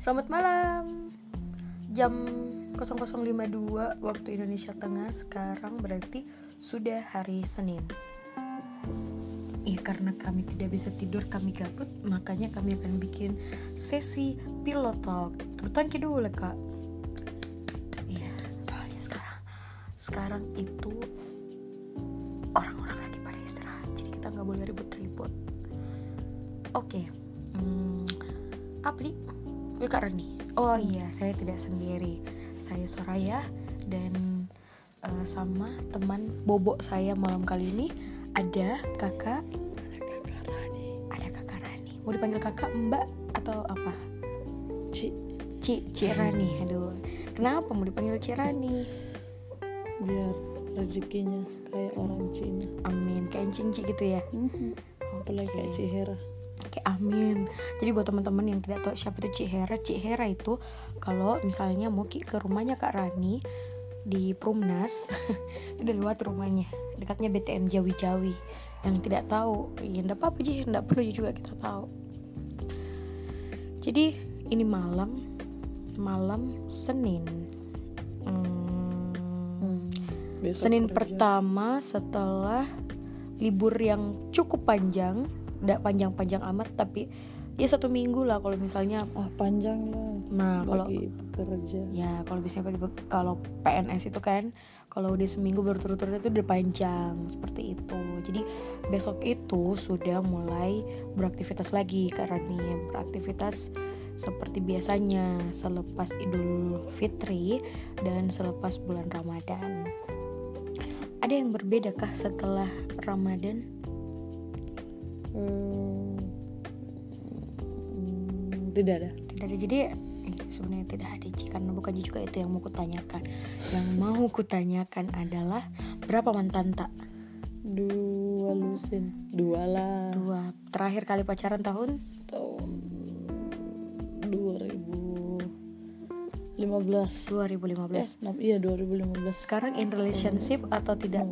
Selamat malam. Jam 00.52 waktu Indonesia Tengah sekarang berarti sudah hari Senin. Iya karena kami tidak bisa tidur kami gabut makanya kami akan bikin sesi pilot talk. Tepuk tangki dulu lah kak. Iya soalnya sekarang sekarang itu orang-orang lagi pada istirahat jadi kita nggak boleh ribut-ribut. Oke. Hmm, apa? Kak Rani. Oh iya, saya tidak sendiri. Saya Soraya dan eh, sama teman bobok saya malam kali ini ada kakak ada kakak Rani. Mau dipanggil kakak, Mbak atau apa? Ci Ci, Ci Rani. Aduh. Kenapa mau dipanggil Ci Rani? biar rezekinya kayak orang Cina Amin. Kayak encing Ci gitu ya. apalagi kayak Cihera Oke, amin. Jadi buat teman-teman yang tidak tahu siapa itu Cik Hera, Cik Hera itu kalau misalnya mau ke rumahnya Kak Rani di Prumnas, itu udah lewat rumahnya, dekatnya BTN Jawi-Jawi. Yang tidak tahu, ya enggak apa-apa sih, enggak perlu juga kita tahu. Jadi ini malam, malam Senin. Hmm, Besok Senin kerja. pertama setelah libur yang cukup panjang, tidak panjang-panjang amat, tapi ya satu minggu lah kalau misalnya. ah panjang lah Nah kalau pekerja ya kalau biasanya bagi kalau PNS itu kan kalau udah seminggu berturut-turut itu udah panjang seperti itu. Jadi besok itu sudah mulai beraktivitas lagi karena nih beraktivitas seperti biasanya selepas Idul Fitri dan selepas bulan Ramadan. Ada yang berbedakah setelah Ramadan? Hmm, hmm, tidak ada Tidak ada jadi eh, sebenarnya tidak ada Ci karena bukan juga itu yang mau kutanyakan. Yang mau kutanyakan adalah berapa mantan tak? dua lusin dua lah Dua. Terakhir kali pacaran tahun tahun 2015 2015. eh, enam- iya 2015 Sekarang in relationship atau tidak?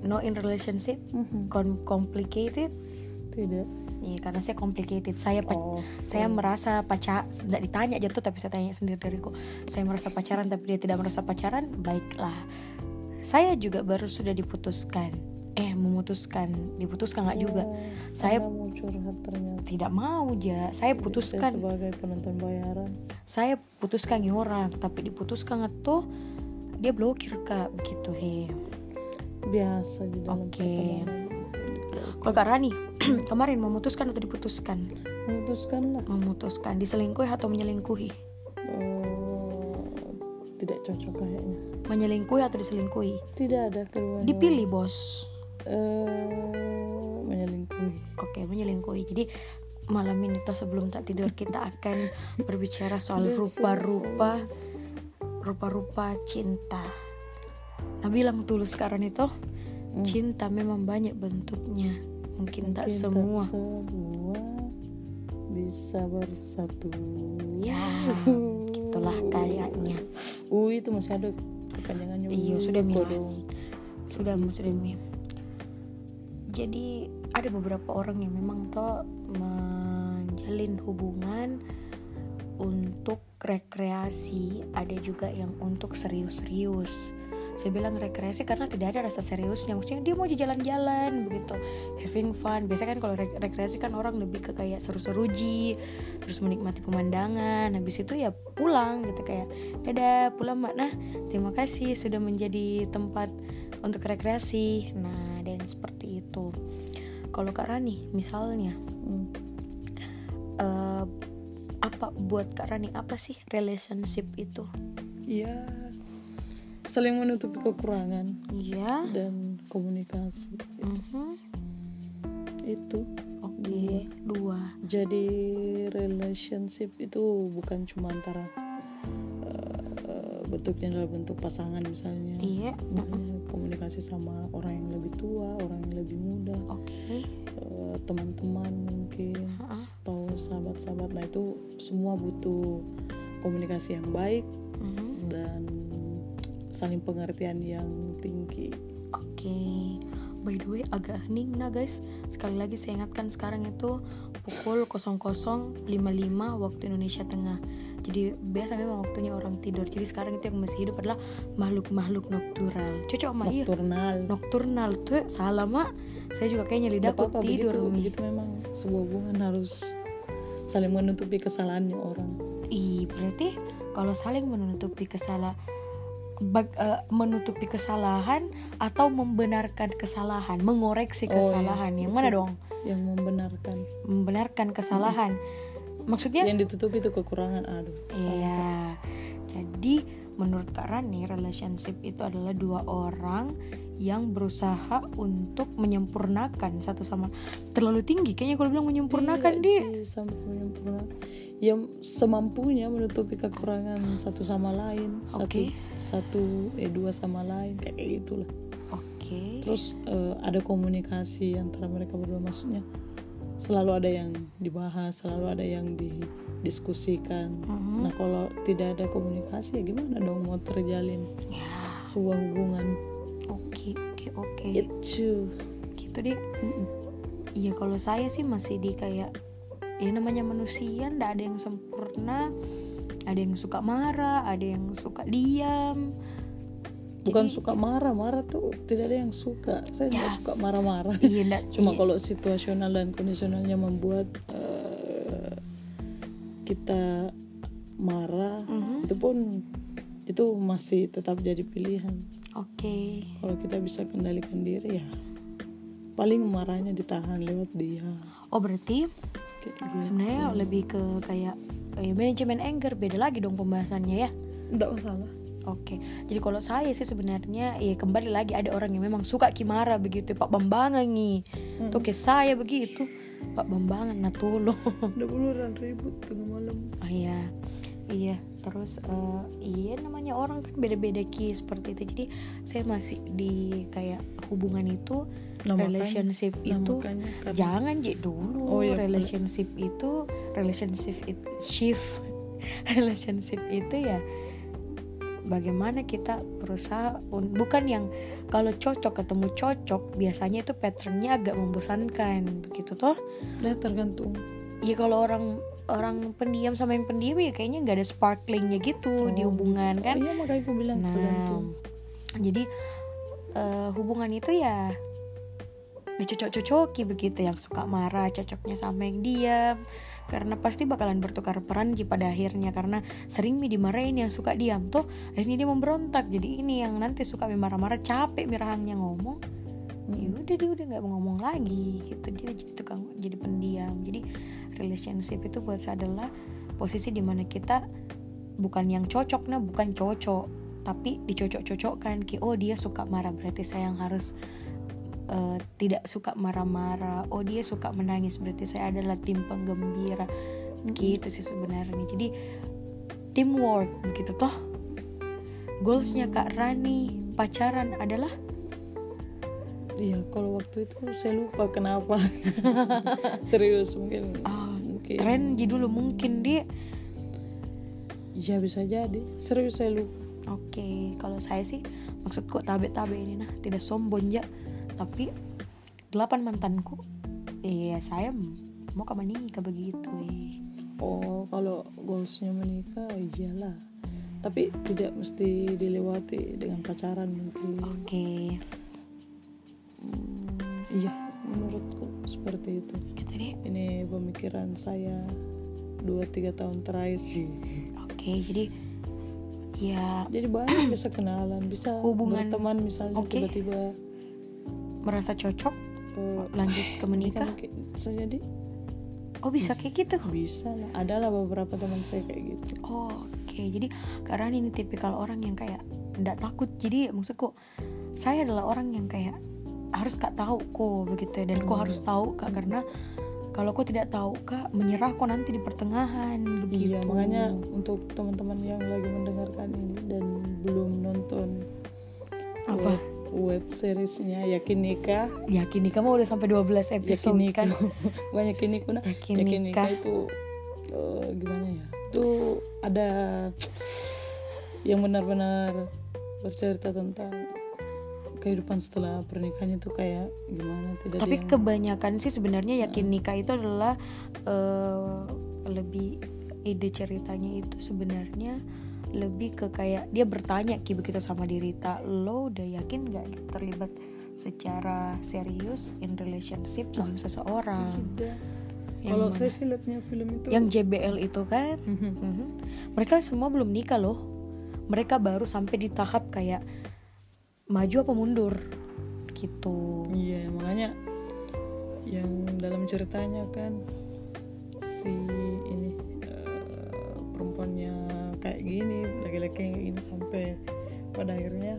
No in relationship? Mhm. Com- complicated? Tidak Iya, karena saya complicated. Saya oh saya merasa pacar tidak ditanya jatuh tapi saya tanya sendiri dariku. Saya merasa pacaran tapi dia tidak merasa pacaran. Baiklah. Saya juga baru sudah diputuskan. Eh, memutuskan. Diputuskan nggak juga. Oh, Saya- Anda mau curhat ternyata Tidak mau ja. Saya Saya putuskan. sebagai penonton bayaran Saya putuskan nih orang, tapi diputuskan tuh dia blokir kak begitu he. biasa di dalam pertemanan Kalau Kak Rani kemarin memutuskan atau diputuskan? memutuskan lah Memutuskan diselingkuhi atau menyelingkuhi? eh, tidak cocok kayaknya Menyelingkuhi atau diselingkuhi? tidak ada keduanya Dipilih bos. eh, menyelingkuhi Oke, menyelingkuhi. Jadi malam ini tuh sebelum tak tidur kita akan berbicara soal rupa-rupa rupa-rupa cinta. Nah bilang tulus sekarang itu cinta memang banyak bentuknya. Mungkin, tak Mungkin semua. semua bisa bersatu Ya, itulah kayaknya. uh itu masih ada kepanjangannya Iya, sudah, kodong. Sudah Mi. Jadi ada beberapa orang yang memang tuh menjalin hubungan untuk rekreasi, ada juga yang untuk serius-serius. Saya bilang rekreasi karena tidak ada rasa seriusnya. Maksudnya dia mau jalan-jalan begitu, having fun. Biasanya kan kalau rek- rekreasi kan orang lebih ke kayak seru-seru ji, terus menikmati pemandangan. Habis itu ya pulang gitu kayak dadah pulang mak. Nah terima kasih sudah menjadi tempat untuk rekreasi. Nah yang seperti itu. Kalau Kak Rani misalnya Hmm. eh, apa buat Kak Rani apa sih relationship itu? Iya saling menutupi kekurangan Iya. dan komunikasi Mhm. itu Oke, dua. jadi relationship itu bukan cuma antara eh, bentuknya adalah bentuk pasangan misalnya Iya. Makanya komunikasi sama orang yang lebih tua orang yang lebih muda Oke. eh, teman-teman mungkin Heeh. atau sahabat-sahabat nah itu semua butuh komunikasi yang baik Mhm. dan saling pengertian yang tinggi. Oke. by the way agak hening nah guys. Sekali lagi saya ingatkan sekarang itu pukul 00.55 waktu Indonesia Tengah. Jadi biasa memang waktunya orang tidur. Jadi sekarang itu yang masih hidup adalah makhluk-makhluk nocturnal cocok sama iya? Nocturnal. nocturnal tuh. Salah mak. Saya juga kayaknya lidah apa-apa tidur begitu, begitu memang sebuah hubungan harus saling menutupi kesalahannya orang. Ih, berarti kalau saling menutupi kesalahan menutupi kesalahan atau membenarkan kesalahan, mengoreksi Oh, iya, kesalahan. yang mana betul. dong? Yang membenarkan. Membenarkan kesalahan. Maksudnya Yang ditutupi itu kekurangan. Aduh. Iya. Jadi menurut Kak Rani relationship itu adalah dua orang yang berusaha untuk menyempurnakan satu sama terlalu tinggi kayaknya kalau bilang menyempurnakan Tidak dia sih, sampai menyempurnakan. Yang semampunya menutupi kekurangan satu sama lain. Satu, Oke. satu eh dua sama lain kayak gitulah. oke Terus eh, ada komunikasi antara mereka berdua maksudnya selalu ada yang dibahas, selalu ada yang didiskusikan. Mhm. Nah kalau tidak ada komunikasi ya gimana dong mau terjalin ya sebuah hubungan oke oke oke itu? gitu deh. Iya kalau saya sih masih di kayak ya namanya manusia ndak ada yang sempurna ada yang suka marah ada yang suka diam Bukan Jadi- suka marah, marah tuh tidak ada yang suka. Saya Ya. nggak suka marah-marah. iya ndak Cuma iya. kalau situasional dan kondisionalnya membuat eh, kita marah, Mhm. itu pun itu masih tetap jadi pilihan. oke Kalau kita bisa kendalikan diri ya, paling marahnya ditahan lewat dia. oh berarti Kayak gitu. sebenarnya lebih ke kayak eh, manajemen anger beda lagi dong pembahasannya ya Nggak masalah. Oke, jadi kalau saya sih sebenarnya ya kembali lagi ada orang yang memang suka Kimara begitu Pak Bambangan nih, tuh kayak saya begitu Pak Bambangan nah tolong. Udah ribut tengah malam. Oh iya, iya. Terus eh, iya namanya orang kan beda-beda ki seperti itu. Jadi saya masih di kayak hubungan itu Nah, makanya- relationship nah, itu makanya jangan je dulu. Oh, iya, relationship itu relationship itu shift relationship itu ya bagaimana kita berusaha bukan yang kalau cocok ketemu cocok biasanya itu patternnya agak membosankan begitu toh Nah, tergantung. ya kalau orang orang pendiam sama yang pendiam ya kayaknya nggak ada sparklingnya gitu di hubungan Oh, kan? Iya makanya aku bilang nah jadi eh, hubungan itu ya dicocok-cocoki begitu yang suka marah cocoknya sama yang diam karena pasti bakalan bertukar peran Ki, pada akhirnya karena sering mi dimarahin yang suka diam tuh akhirnya dia memberontak jadi ini yang nanti suka mi marah-marah capek mi rahangnya ngomong ya udah dia udah nggak ngomong lagi gitu. Dia jadi tukang jadi pendiam. Jadi relationship itu buat saya adalah posisi di mana kita bukan yang cocok nah bukan cocok tapi dicocok-cocokkan. Ki oh dia suka marah berarti saya yang harus eh, tidak suka marah-marah. Oh dia suka menangis berarti saya adalah tim penggembira. Gitu sih sebenarnya. Jadi teamwork begitu toh. Goalsnya kak Rani pacaran adalah Iya, kalau waktu itu saya lupa kenapa. Serius mungkin. ah, mungkin. tren dulu mungkin dia Iya bisa jadi. Serius saya lupa. Oke, kalau saya sih maksudku tabe-tabe ini nah tidak sombong ya, tapi delapan mantanku, iya saya mau ke menikah begitu. Eh. Oh, kalau goalsnya menikah iyalah. Tapi tidak mesti dilewati dengan pacaran mungkin. Oke, Hmm, iya, menurutku seperti itu. gitu deh. Ini pemikiran saya 2-3 tahun terakhir sih. Oke, jadi ya Jadi banyak bisa kenalan, bisa Hubungan- berteman misalnya Oke. tiba-tiba merasa cocok eh, lanjut ke menikah. bisa jadi Oh bisa kayak gitu. bisa lah ada lah beberapa teman saya kayak gitu Oh, Oke, jadi karena ini tipikal orang yang kayak ndak takut. Jadi maksudku saya adalah orang yang kayak harus kak tahu kok begitu ya dan kok Hmm. harus tahu kak karena kalau kok tidak tahu kak menyerah kok nanti di pertengahan begitu. iya makanya untuk teman-teman yang lagi mendengarkan ini dan belum nonton Apa? web, web seriesnya yakin nikah yakin nih kamu udah sampai 12 yakin episode nikah kan. bukan yakin nikah nah Yakin yakin nikah. nikah itu eh, gimana ya itu ada yang benar-benar bercerita tentang kehidupan setelah pernikahan itu kayak gimana? Tidak tapi kebanyakan sih sebenarnya yakin nikah itu adalah eh, lebih ide ceritanya itu sebenarnya lebih ke kayak dia bertanya ki begitu sama diri tak lo udah yakin nggak terlibat secara serius in relationship sama seseorang? Tidak. Kalau saya sih liatnya film itu yang JBL itu kan? Mhm. Mhm. mereka semua belum nikah loh. Mereka baru sampai di tahap kayak maju apa mundur gitu. Iya makanya yang dalam ceritanya kan si ini eh, perempuannya kayak gini laki-laki yang gini sampai pada akhirnya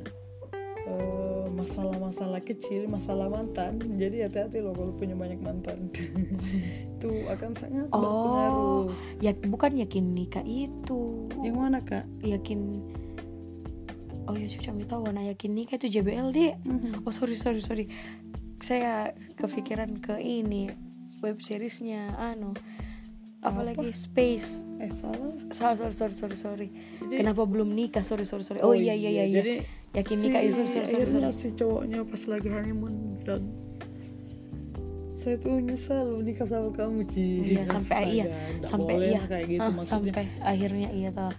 eh, masalah-masalah kecil masalah mantan. Jadi hati-hati loh kalau punya banyak mantan. Itu akan sangat oh berpengaruh. ya bukan yakin nikah itu. Yang mana kak? Yakin oh ya cuma tahu warna yakin nikah itu JBL deh Mhm. oh sorry sorry sorry. Saya kepikiran ke ini web seriesnya anu apalagi space. Eh salah. Salah sorry sorry sorry sorry. Jadi- kenapa belum nikah? Sorry sorry sorry. Oh, iya iya iya iya jadi yakin si, nikah sorry sorry sorry, sorry. si cowoknya pas lagi honeymoon bilang saya tuh nyesal nikah sama kamu Ci iya sampai iya Astaga, sampai iya. kayak gitu Ah, maksudnya. sampai akhirnya iya tah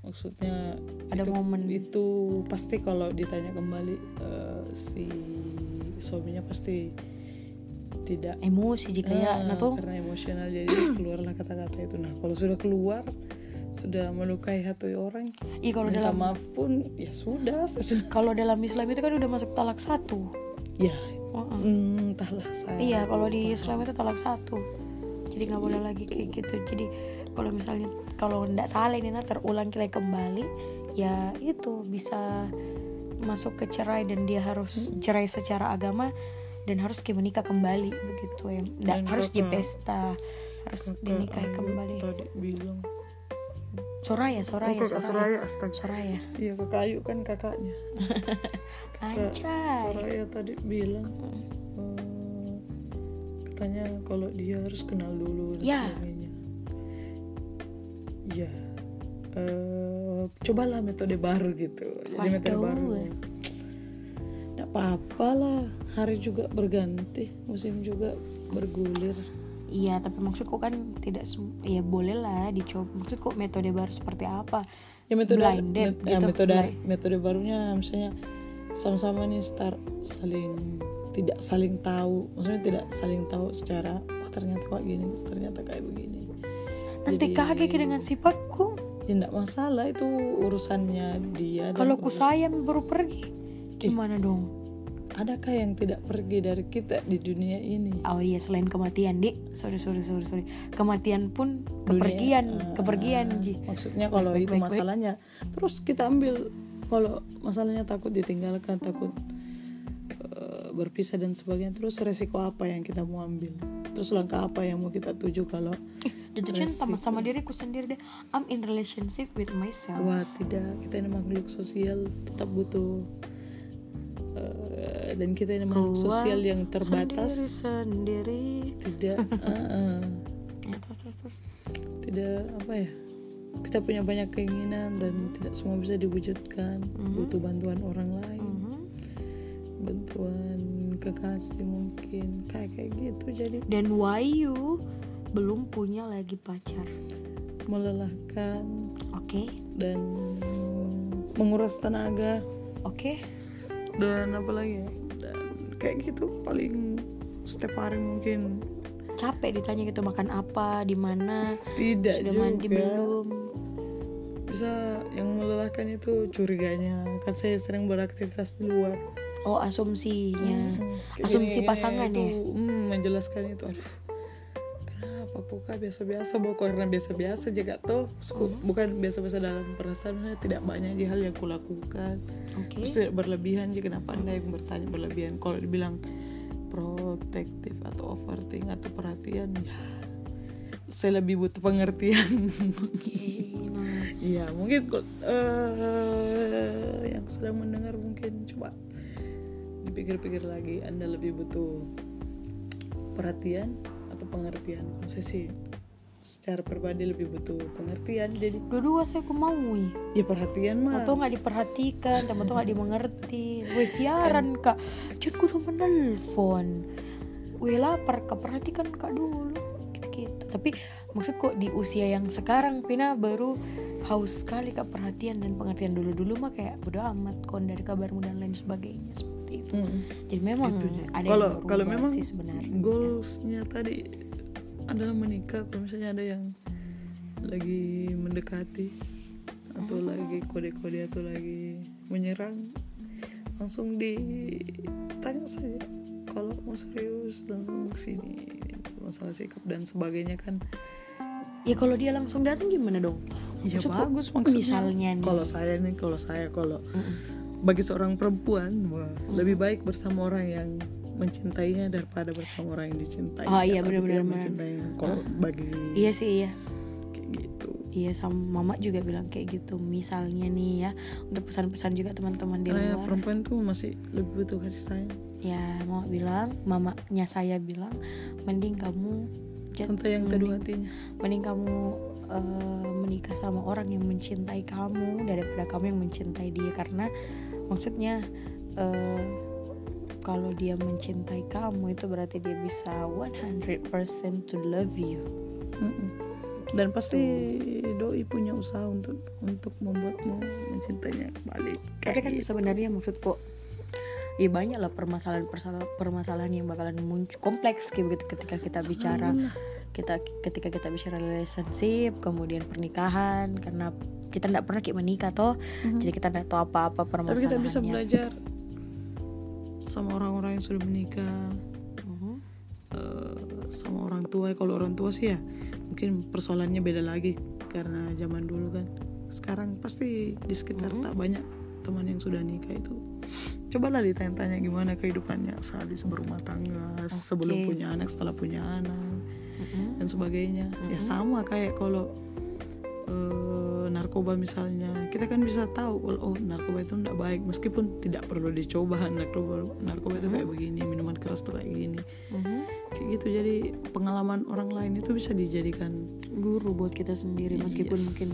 maksudnya Ada itu, momen. itu pasti kalau ditanya kembali eh, si suaminya pasti tidak emosi jika ya Ah, nah tuh. karena emosional jadi keluarlah kata-kata itu. Nah kalau sudah keluar sudah melukai hati orang iya kalau dalam maaf pun ya sudah kalau dalam Islam itu kan udah masuk talak satu. Ya entahlah saya Iya, kalau di Islam itu talak satu. Jadi nggak boleh lagi kayak gitu. Jadi kalau misalnya kalau ndak salah ini nah, terulang kembali, ya itu bisa masuk ke cerai dan dia harus cerai secara agama dan harus ke menikah kembali begitu ya. Dan harus di kakak- pesta, harus Kakak dinikahi kembali. tadi bilang Soraya, Soraya, oh kakak Soraya. Soraya Soraya. iya kakak Ayu kan kakaknya Kak Anjay. Soraya tadi bilang eh, katanya kalau dia harus kenal dulu Ya. Sebagainya ya eh, cobalah metode baru gitu. Jadi metode baru. nggak apa-apa lah. Hari juga berganti musim juga bergulir. Iya, tapi maksudku kan tidak ya boleh lah dicoba. Maksudku metode baru seperti apa? ya metode Blinded met- ya, gitu, metode blind. metode barunya misalnya sama-sama nih start saling tidak saling tahu. Maksudnya tidak saling tahu secara oh, ternyata kok gini ternyata kayak begini Nanti Jadi- kaget dengan sifatku. ya enggak masalah itu urusannya dia Kalau ku urus- sayang baru pergi, gimana dong? adakah yang tidak pergi dari kita di dunia ini Oh iya selain kematian dik, sorry sorry sorry sorry, kematian pun Dunia, kepergian, ah, kepergian ji. maksudnya kalau Baik, itu baik, baik. masalahnya terus kita ambil kalau masalahnya takut ditinggalkan takut eh, berpisah dan sebagainya terus resiko apa yang kita mau ambil terus langkah apa yang mau kita tuju kalau Ditujuin sama sama diriku sendiri deh. I'm in relationship with myself. wah tidak kita ini makhluk sosial tetap butuh eh, dan kita ini makhluk sosial yang terbatas sendiri. tidak Ya, terus terus terus. tidak apa ya kita punya banyak keinginan dan tidak semua bisa diwujudkan butuh bantuan orang lain Mhm. bantuan kekasih mungkin kayak kayak gitu jadi Dan Wayu belum punya lagi pacar. melelahkan. Oke, dan menguras tenaga. Oke. dan apa lagi ya? Dan kayak gitu paling setiap hari mungkin. Capek ditanya gitu makan apa, di mana, tidak sudah juga. mandi belum. bisa yang melelahkan itu curiganya. Kan saya sering beraktivitas di luar. Oh asumsinya, Hmm, asumsi gini-gini pasangan itu, ya. hmm, menjelaskan itu. Aduh kak biasa-biasa bahwa karena biasa-biasa juga toh Suku- Hmm. bukan biasa-biasa dalam perasaan saya tidak banyak di hal yang kulakukan Oke. terus tidak berlebihan jadi kenapa anda yang bertanya berlebihan kalau dibilang protektif atau overthink atau perhatian ya saya lebih butuh pengertian Oke, nah. Iya mungkin eh, yang sedang mendengar mungkin coba dipikir-pikir lagi Anda lebih butuh perhatian pengertian. Saya sih secara pribadi lebih butuh pengertian. Jadi dua-dua saya ku mau ya perhatian mah atau nggak diperhatikan tuh nggak dimengerti. Gue siaran kak. Cut gue udah menelpon. Gue lapar kak. Perhatikan kak dulu. Gitu gitu tapi maksud kok di usia yang sekarang Pina baru haus sekali kak perhatian dan pengertian dulu dulu mah kayak udah amat kon dari kabarmu dan lain sebagainya seperti itu. Mm. jadi memang Itu ada kalau yang kalau memang sih sebenarnya. goalsnya tadi adalah menikah kalau misalnya ada yang lagi mendekati atau lagi kode-kode atau lagi menyerang langsung ditanya saja. Kalau mau serius langsung sini. Masalah sikap dan sebagainya kan. Ya kalau dia langsung datang gimana dong? Ya bagus maksudnya. misalnya nih. Kalau saya nih kalau saya kalau Mm-mm. Bagi seorang perempuan wah, lebih baik bersama orang yang mencintainya daripada bersama orang yang dicintai. Oh, iya, benar-benar, mencintai kalau bagi iya sih iya. kayak gitu. Iya sama mama juga bilang kayak gitu. Misalnya nih ya Untuk pesan-pesan juga teman-teman di luar. perempuan tuh masih lebih butuh kasih sayang. Ya mama bilang Mamanya saya bilang Mending kamu sampai yang teduh mending, hatinya. mending kamu eh, Menikah sama orang yang mencintai kamu Daripada kamu yang mencintai dia. Karena maksudnya eh, Kalau dia mencintai kamu Itu berarti dia bisa 100% to love you dan pasti doi punya usaha untuk untuk membuatmu mencintainya kembali Tapi kan gitu. sebenarnya maksudku ya banyak lah permasalahan permasalahan yang bakalan muncul kompleks kayak begitu ketika kita bicara. Kita ketika kita bicara relationship kemudian pernikahan karena kita tidak pernah kayak menikah toh Mhm. jadi kita tidak tahu apa-apa tapi permasalahannya kita bisa belajar sama orang-orang yang sudah menikah Mhm. eh, sama orang tua kalau orang tua sih ya mungkin persoalannya beda lagi karena zaman dulu kan sekarang pasti di sekitar Mhm. tak banyak teman yang sudah nikah itu cobalah ditanya-tanya gimana kehidupannya saat berumah tangga sebelum Oke. punya anak setelah punya anak. Dan sebagainya. Ya sama kayak kalau eh, narkoba misalnya. Kita kan bisa tahu kalau oh narkoba itu tidak baik meskipun tidak perlu dicoba. Narkoba narkoba itu kayak begini minuman keras tuh kayak gini. Kayak gitu. Jadi pengalaman orang lain itu bisa dijadikan guru buat kita sendiri meskipun Yes, mungkin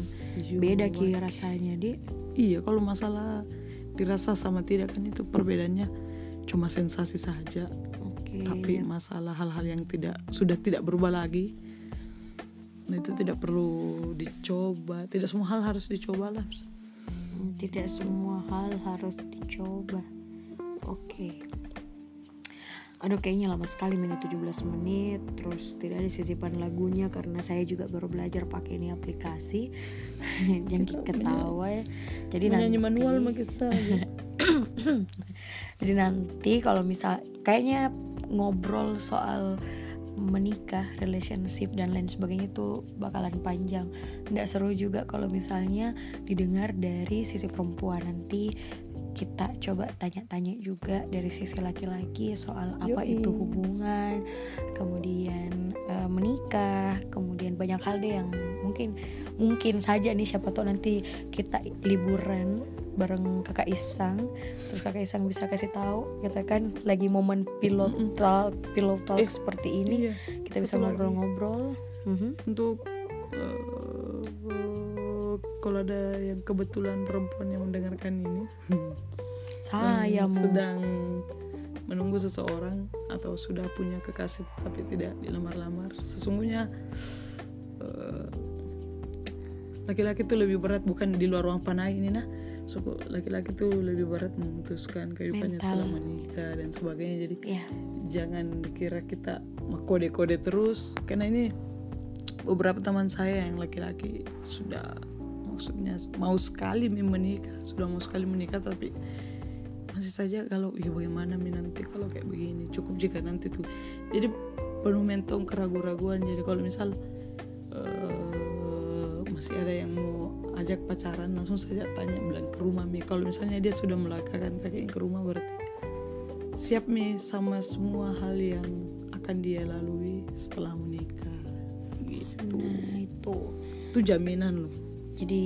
beda ki rasanya di. Iya kalau masalah dirasa sama tidak kan itu perbedaannya cuma sensasi saja oke. Tapi masalah hal-hal yang tidak sudah tidak berubah lagi. Nah itu tidak perlu dicoba. Tidak semua hal harus dicoba lah. Hmm, tidak semua hal harus dicoba. Oke. Aduh kayaknya lama sekali menit 17 menit. Terus tidak ada sisipan lagunya karena saya juga baru belajar pakai ini aplikasi. Jangan Kita ketawa ya. Jadi nanti manual jadi nanti kalau misal kayaknya ngobrol soal menikah, relationship dan lain sebagainya itu bakalan panjang. Nggak seru juga kalau misalnya didengar dari sisi perempuan nanti kita coba tanya-tanya juga dari sisi laki-laki soal apa Yoi. itu hubungan, kemudian eh, menikah, kemudian banyak hal deh yang mungkin mungkin saja nih siapa tahu nanti kita liburan bareng kakak Isang terus kakak Isang bisa kasih tahu kita kan lagi momen Mm-mm. talk pillow talk Eh, seperti ini iya kita bisa ngobrol-ngobrol Mhm. untuk eh, kalau ada yang kebetulan perempuan yang mendengarkan ini. Saya sedang menunggu seseorang atau sudah punya kekasih tapi tidak dilamar-lamar sesungguhnya eh, laki-laki itu lebih berat bukan di luar ruang panai ini nah. Laki-laki itu lebih berat memutuskan kehidupannya Mental. setelah menikah dan sebagainya. Jadi ya jangan kira kita kode-kode terus. Karena ini beberapa teman saya yang laki-laki sudah maksudnya mau sekali menikah sudah mau sekali menikah tapi masih saja kalau ya bagaimana mi nanti kalau kayak begini? Cukup jika nanti tuh. Jadi penuh mentong keraguan-raguan. Jadi kalau misal eh, masih ada yang mau ajak pacaran langsung saja tanya bilang ke rumah mi. Kalau misalnya dia sudah melangkahkan kaki ke rumah berarti siap mi sama semua hal yang akan dia lalui setelah menikah. Gitu. Nah itu. Itu jaminan loh jadi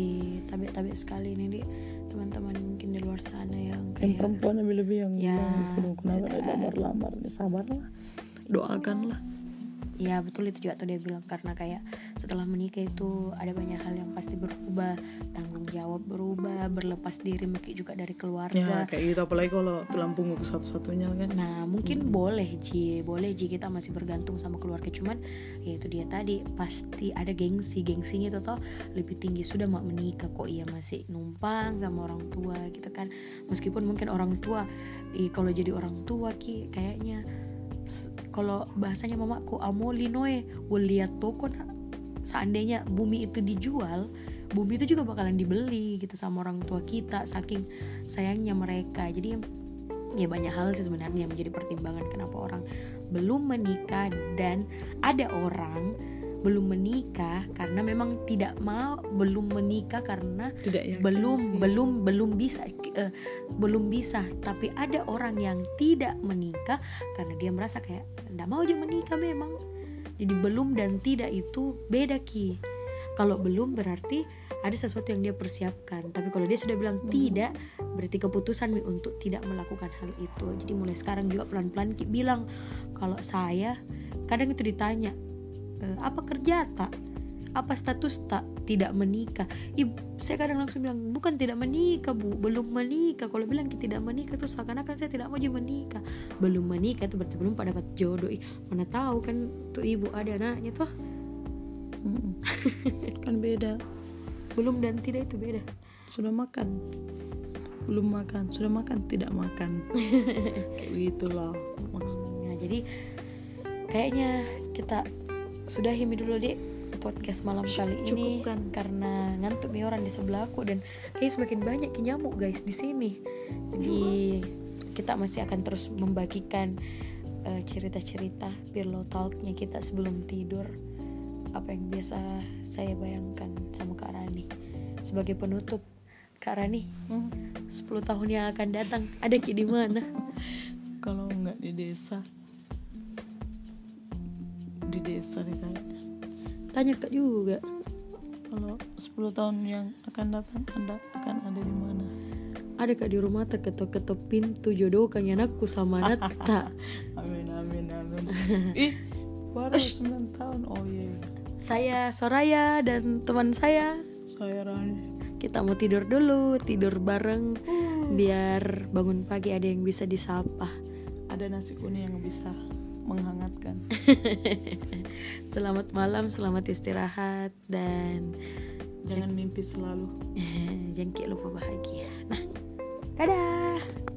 tabik-tabik sekali ini di teman-teman mungkin di luar sana yang yang kayak perempuan lebih-lebih yang Ya, bilang, "Aduh, kenapa sudah. ada lamar-lamar nih sabarlah doakanlah ya betul itu juga tuh dia bilang karena kayak setelah menikah itu ada banyak hal yang pasti berubah tanggung jawab berubah berlepas diri mungkin juga dari ya keluarga kayak gitu apalagi kalau tulang punggung satu-satunya kan. Nah mungkin boleh Ji, boleh Ji kita masih bergantung sama keluarga. Cuman ya itu dia tadi pasti ada gengsi. Gengsinya itu toh lebih tinggi. Sudah mau menikah kok iya masih numpang sama orang tua gitu kan. Meskipun mungkin orang tua ih kalau jadi orang tua ki kayaknya kalau bahasanya mamaku amoli noe. Will lihat toko nak. Seandainya bumi itu dijual bumi itu juga bakalan dibeli gitu sama orang tua kita saking sayangnya mereka. Jadi ya banyak hal sih sebenarnya yang menjadi pertimbangan kenapa orang belum menikah dan ada orang belum menikah karena memang tidak mau belum menikah karena tidak ya belum belum belum bisa eh, belum bisa. Tapi ada orang yang tidak menikah karena dia merasa kayak nggak mau aja menikah memang. Jadi belum dan tidak itu beda ki. Kalau belum berarti ada sesuatu yang dia persiapkan. Tapi kalau dia sudah bilang tidak berarti keputusan Mi untuk tidak melakukan hal itu. Jadi mulai sekarang juga pelan-pelan Ki bilang kalau saya kadang itu ditanya "Eh, apa kerja tak? Apa status tak? Tidak menikah. Ih, saya kadang langsung bilang bukan tidak menikah bu. Belum menikah. Kalau bilang "Ki tidak menikah tuh seakan-akan saya tidak mau aja menikah. Belum menikah itu berarti belum pada dapat jodoh. Ih, mana tahu kan tuh ibu ada anaknya tuh. Mm-mm. kan beda. Belum dan tidak itu beda. Sudah makan. Belum makan. Sudah makan tidak makan. Kayak gitulah maksudnya. Nah, jadi kayaknya kita sudahi Mi dulu deh podcast malam kali ini cukupkan. karena ngantuk mi orang di sebelahku dan kayak semakin banyak nyamuk guys di sini. Jadi kita masih akan terus membagikan eh, cerita-cerita pillow talknya kita sebelum tidur apa yang biasa saya bayangkan sama Kak Rani sebagai penutup Kak Rani Hmm. 10 tahun yang akan datang ada di mana? kalau nggak di desa desa deh kayaknya Tanya Kak juga. kalau 10 tahun yang akan datang anda akan ada di mana? Ada kak di rumah terketok-ketok pintu jodohkan anakku sama Nata amin amin amin. Ih baru 9 tahun. Oh iya saya Soraya dan teman saya. Saya Rani. Kita mau tidur dulu tidur bareng. Biar bangun pagi ada yang bisa disapa. Ada nasi kuning yang bisa menghangatkan. Selamat malam selamat istirahat dan jangan mimpi selalu. Jangan lupa bahagia. Nah dadah